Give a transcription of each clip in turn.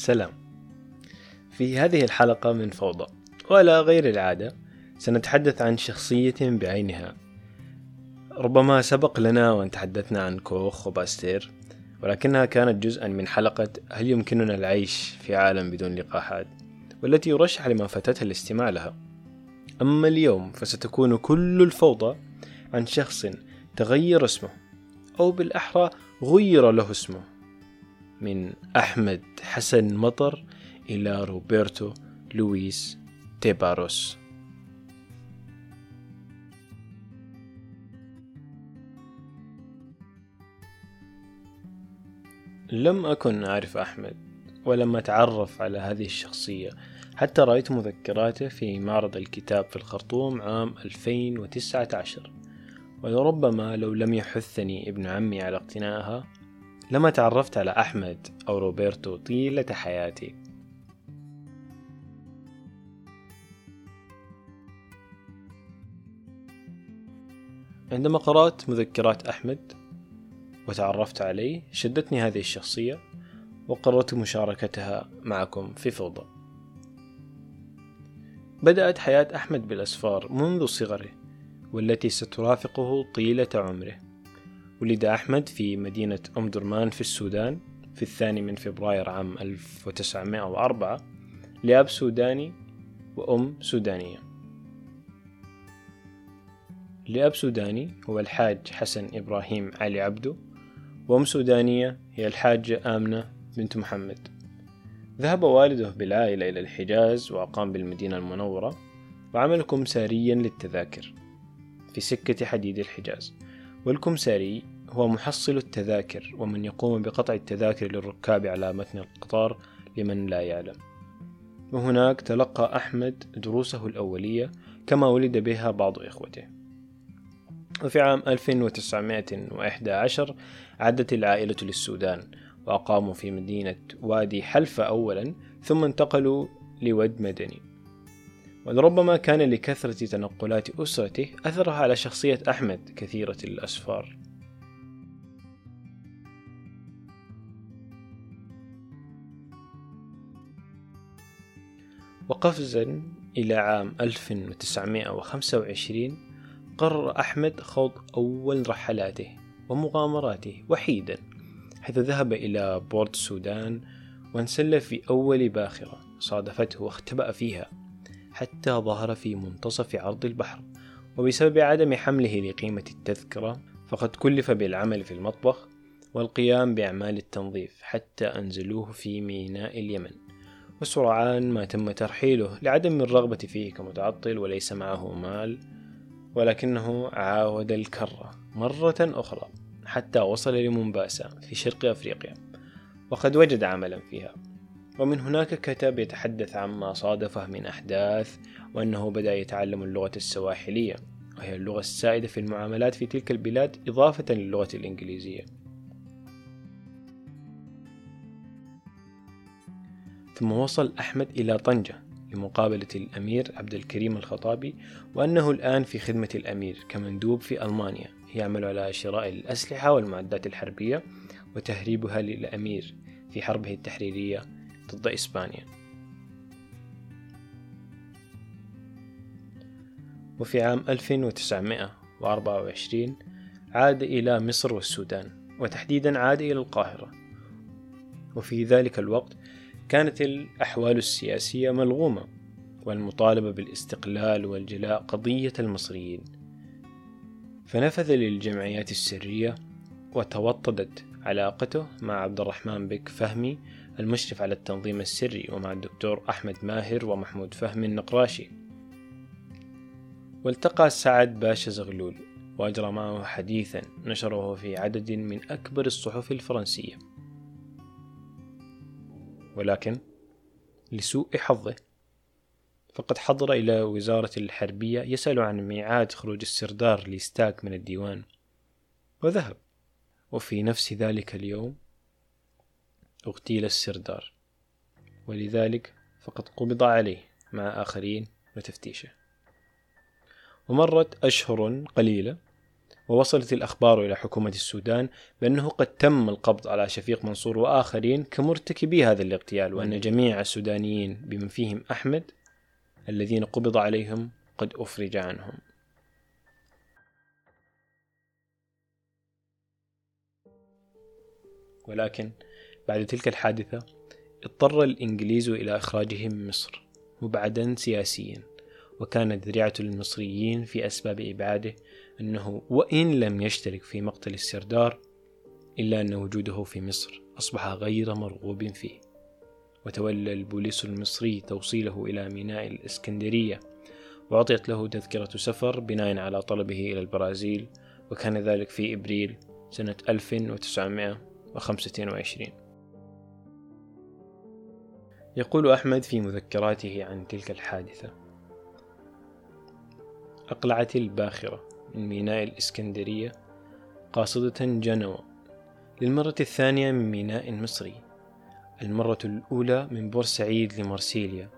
سلام. في هذه الحلقة من فوضى وعلى غير العادة سنتحدث عن شخصية بعينها. ربما سبق لنا وأن تحدثنا عن كوخ وباستير ولكنها كانت جزءا من حلقة هل يمكننا العيش في عالم بدون لقاحات والتي يرشح لمن فاتتها الاستماع لها. أما اليوم فستكون كل الفوضى عن شخص تغير اسمه أو بالأحرى غير له اسمه. من أحمد حسن مطر إلى روبرتو لويس تيباروس. لم أكن أعرف أحمد ولم أتعرف على هذه الشخصية. حتى رأيت مذكراته في معرض الكتاب في الخرطوم عام 2019 ولربما لو لم يحثني ابن عمي على اقتنائها لما تعرفت على أحمد أو روبرتو طيلة حياتي. عندما قرأت مذكرات أحمد وتعرفت عليه شدتني هذه الشخصية وقررت مشاركتها معكم في فوضى. بدأت حياة أحمد بالأسفار منذ صغره والتي سترافقه طيلة عمره. ولد أحمد في مدينة أم درمان في السودان في الثاني من فبراير عام 1904 لأب سوداني وأم سودانية. لأب سوداني هو الحاج حسن إبراهيم علي عبدو وأم سودانية هي الحاجة آمنة بنت محمد. ذهب والده بالعائلة إلى الحجاز وأقام بالمدينة المنورة وعمل كمساريا للتذاكر في سكة حديد الحجاز. والكمساري هو محصل التذاكر ومن يقوم بقطع التذاكر للركاب على متن القطار لمن لا يعلم. وهناك تلقى أحمد دروسه الأولية كما ولد بها بعض إخوته. وفي عام 1911 عادت العائلة للسودان وأقاموا في مدينة وادي حلفة أولا ثم انتقلوا لود مدني. ولربما كان لكثرة تنقلات أسرته أثرها على شخصية أحمد كثيرة الأسفار. وقفزا إلى عام 1925 قرر أحمد خوض أول رحلاته ومغامراته وحيدا حيث ذهب إلى بورت السودان وانسل في أول باخرة صادفته واختبأ فيها. حتى ظهر في منتصف عرض البحر وبسبب عدم حمله لقيمة التذكرة فقد كلف بالعمل في المطبخ والقيام بأعمال التنظيف حتى أنزلوه في ميناء اليمن. وسرعان ما تم ترحيله لعدم الرغبة فيه كمتعطل وليس معه مال ولكنه عاود الكرة مرة أخرى حتى وصل لمومباسا في شرق أفريقيا وقد وجد عملا فيها. ومن هناك كتب يتحدث عما صادفه من أحداث وأنه بدأ يتعلم اللغة السواحلية وهي اللغة السائدة في المعاملات في تلك البلاد إضافة للغة الإنجليزية. ثم وصل أحمد إلى طنجة لمقابلة الأمير عبد الكريم الخطابي وأنه الآن في خدمة الأمير كمندوب في ألمانيا. يعمل على شراء الأسلحة والمعدات الحربية وتهريبها للأمير في حربه التحريرية ضد إسبانيا. وفي عام 1924 عاد إلى مصر والسودان وتحديدا عاد إلى القاهرة. وفي ذلك الوقت كانت الأحوال السياسية ملغومة والمطالبة بالاستقلال والجلاء قضية المصريين. فنفذ للجمعيات السرية وتوطدت علاقته مع عبد الرحمن بك فهمي المشرف على التنظيم السري ومع الدكتور أحمد ماهر ومحمود فهمي النقراشي. والتقى سعد باشا زغلول وأجرى معه حديثا نشره في عدد من أكبر الصحف الفرنسية. ولكن لسوء حظه فقد حضر إلى وزارة الحربية يسأل عن ميعاد خروج السردار ليستاك من الديوان وذهب. وفي نفس ذلك اليوم اغتيل السردار ولذلك فقد قبض عليه مع آخرين وتفتيشه. ومرت أشهر قليلة ووصلت الأخبار إلى حكومة السودان بأنه قد تم القبض على شفيق منصور وآخرين كمرتكبي هذا الاغتيال وأن جميع السودانيين بمن فيهم أحمد الذين قبض عليهم قد أفرج عنهم. ولكن بعد تلك الحادثة اضطر الإنجليز إلى إخراجهم من مصر مبعدا سياسيا. وكانت ذريعة المصريين في أسباب إبعاده أنه وإن لم يشترك في مقتل السردار إلا أن وجوده في مصر أصبح غير مرغوب فيه. وتولى البوليس المصري توصيله إلى ميناء الإسكندرية وأعطيت له تذكرة سفر بناء على طلبه إلى البرازيل وكان ذلك في إبريل سنة 1925 يقول أحمد في مذكراته عن تلك الحادثة أقلعت الباخرة من ميناء الإسكندرية قاصدة جنوة للمرة الثانية من ميناء مصري المرة الأولى من بورسعيد لمارسيليا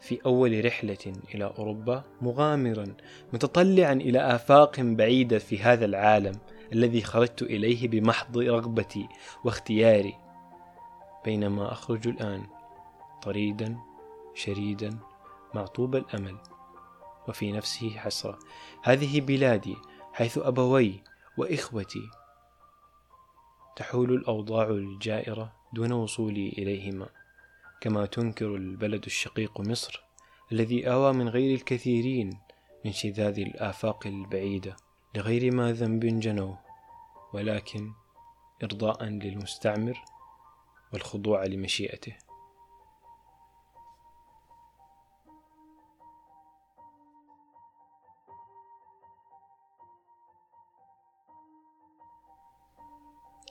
في أول رحلة إلى أوروبا مغامرا متطلعا إلى آفاق بعيدة في هذا العالم. الذي خرجت إليه بمحض رغبتي واختياري بينما أخرج الآن طريدا شريدا معطوب الأمل وفي نفسه حسرة. هذه بلادي حيث أبوي وإخوتي. تحول الأوضاع الجائرة دون وصولي إليهما كما تنكر البلد الشقيق مصر الذي آوى من غير الكثيرين من شذاذ الآفاق البعيدة. لغير ما ذنب جنوه ولكن إرضاء للمستعمر والخضوع لمشيئته.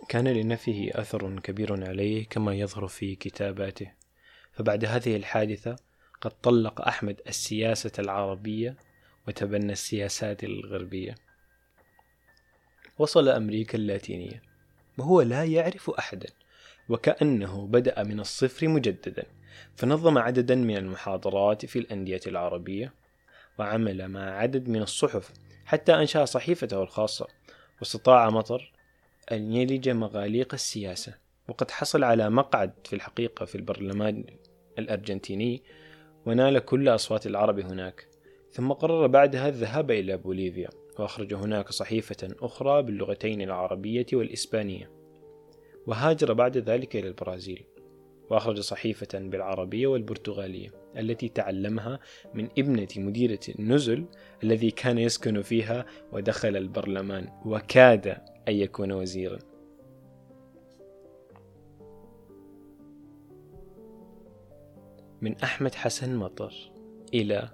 كان لنفيه أثر كبير عليه كما يظهر في كتاباته. فبعد هذه الحادثة قد طلق أحمد السياسة العربية وتبنى السياسات الغربية. وصل أمريكا اللاتينية وهو لا يعرف أحدا وكأنه بدأ من الصفر مجددا فنظم عددا من المحاضرات في الأندية العربية وعمل مع عدد من الصحف حتى أنشأ صحيفته الخاصة واستطاع مطر أن يلج مغاليق السياسة وقد حصل على مقعد في الحقيقة في البرلمان الأرجنتيني ونال كل أصوات العرب هناك ثم قرر بعدها الذهاب إلى بوليفيا. وأخرج هناك صحيفة أخرى باللغتين العربية والإسبانية وهاجر بعد ذلك إلى البرازيل وأخرج صحيفة بالعربية والبرتغالية التي تعلمها من ابنة مديرة النزل الذي كان يسكن فيها ودخل البرلمان وكاد أن يكون وزيرا. من أحمد حسن مطر إلى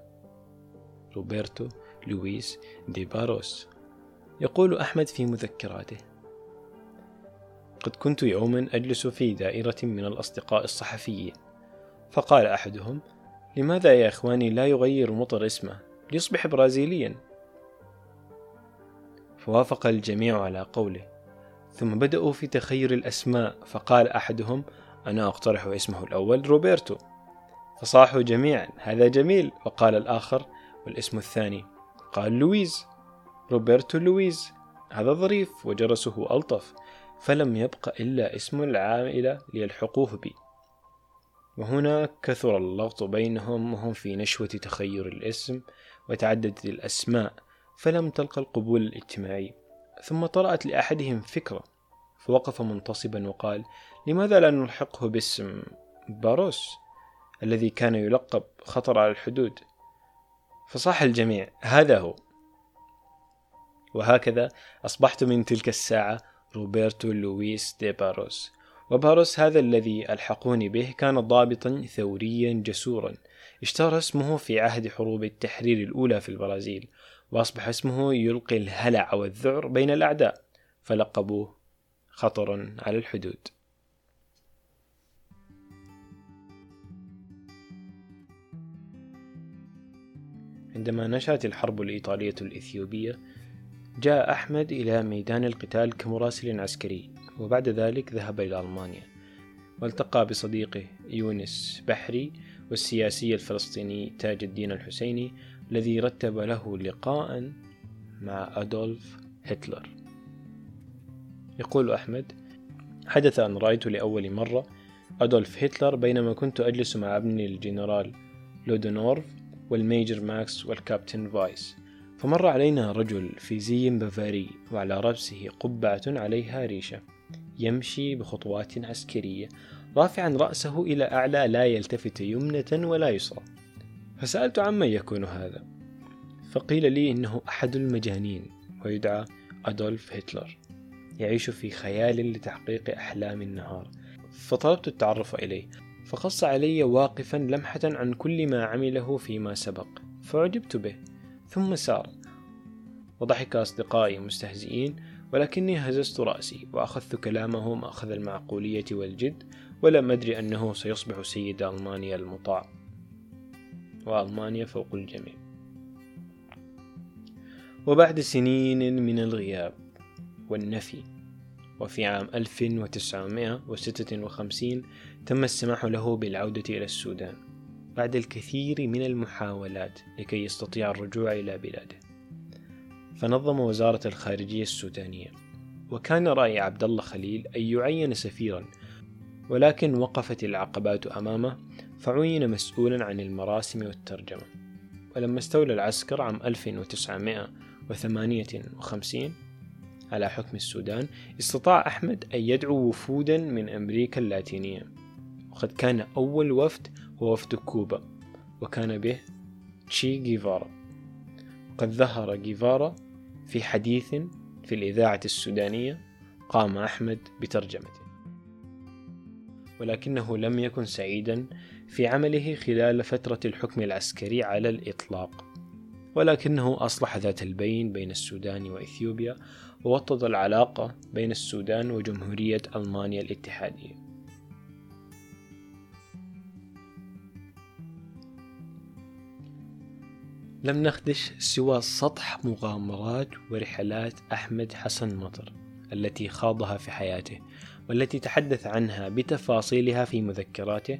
روبرتو لويس دي باروس. يقول أحمد في مذكراته قد كنت يوما أجلس في دائرة من الأصدقاء الصحفيين. فقال أحدهم لماذا يا إخواني لا يغير مطر اسمه؟ ليصبح برازيليا. فوافق الجميع على قوله. ثم بدأوا في تخير الأسماء فقال أحدهم أنا أقترح اسمه الأول روبرتو. فصاحوا جميعا هذا جميل. وقال الآخر والاسم الثاني؟ قال لويز روبرتو لويز. هذا ظريف وجرسه ألطف فلم يبق إلا اسم العائلة ليلحقوه بي. وهنا كثر اللغط بينهم وهم في نشوة تخير الاسم وتعددت الأسماء فلم تلقى القبول الاجتماعي. ثم طرأت لأحدهم فكرة فوقف منتصبا وقال لماذا لا نلحقه باسم باروس الذي كان يلقب خطر على الحدود؟ فصاح الجميع هذا هو. وهكذا أصبحت من تلك الساعة روبرتو لويس دي باروس وباروس هذا الذي ألحقوني به كان ضابطا ثوريا جسورا. اشتهر اسمه في عهد حروب التحرير الأولى في البرازيل وأصبح اسمه يلقي الهلع والذعر بين الأعداء فلقبوه خطر على الحدود. عندما نشأت الحرب الإيطالية الإثيوبية جاء أحمد إلى ميدان القتال كمراسل عسكري وبعد ذلك ذهب إلى ألمانيا والتقى بصديقه يونس بحري والسياسي الفلسطيني تاج الدين الحسيني الذي رتب له لقاء مع أدولف هتلر. يقول أحمد حدث أن رأيت لأول مرة أدولف هتلر بينما كنت أجلس مع ابني الجنرال لودونورف والميجر ماكس والكابتن فايس. فمر علينا رجل في زي بافاري وعلى رأسه قبعة عليها ريشة. يمشي بخطوات عسكرية. رافعا رأسه إلى أعلى لا يلتفت يمنة ولا يسرى. فسألت عمن يكون هذا. فقيل لي إنه أحد المجانين ويدعى أدولف هتلر. يعيش في خيال لتحقيق أحلام النهار. فطلبت التعرف إليه. فقص علي واقفا لمحة عن كل ما عمله فيما سبق فعجبت به ثم سار. وضحك أصدقائي مستهزئين ولكني هززت رأسي وأخذت كلامه مأخذ المعقولية والجد ولم أدري أنه سيصبح سيد ألمانيا المطاع. وألمانيا فوق الجميع. وبعد سنين من الغياب والنفي وفي عام 1956 تم السماح له بالعودة إلى السودان بعد الكثير من المحاولات لكي يستطيع الرجوع إلى بلاده. فنظم وزارة الخارجية السودانية. وكان رأي عبد الله خليل أن يعين سفيرا ولكن وقفت العقبات أمامه فعين مسؤولا عن المراسم والترجمة. ولما استولى العسكر عام 1958 على حكم السودان استطاع أحمد أن يدعو وفودا من أمريكا اللاتينية. وقد كان أول وفد هو وفد كوبا وكان به تشي جيفارا. وقد ظهر جيفارا في حديث في الإذاعة السودانية قام أحمد بترجمته. ولكنه لم يكن سعيدا في عمله خلال فترة الحكم العسكري على الإطلاق. ولكنه أصلح ذات البين بين السودان وإثيوبيا ووطد العلاقة بين السودان وجمهورية ألمانيا الاتحادية. لم نخدش سوى سطح مغامرات ورحلات أحمد حسن مطر التي خاضها في حياته والتي تحدث عنها بتفاصيلها في مذكراته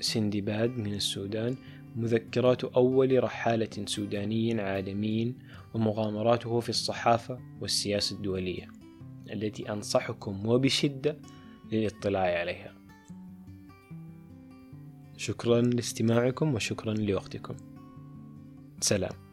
سندباد من السودان مذكرات أول رحالة سوداني عالمي ومغامراته في الصحافة والسياسة الدولية التي أنصحكم وبشدة للاطلاع عليها. شكرا لاستماعكم وشكرا لوقتكم. سلام.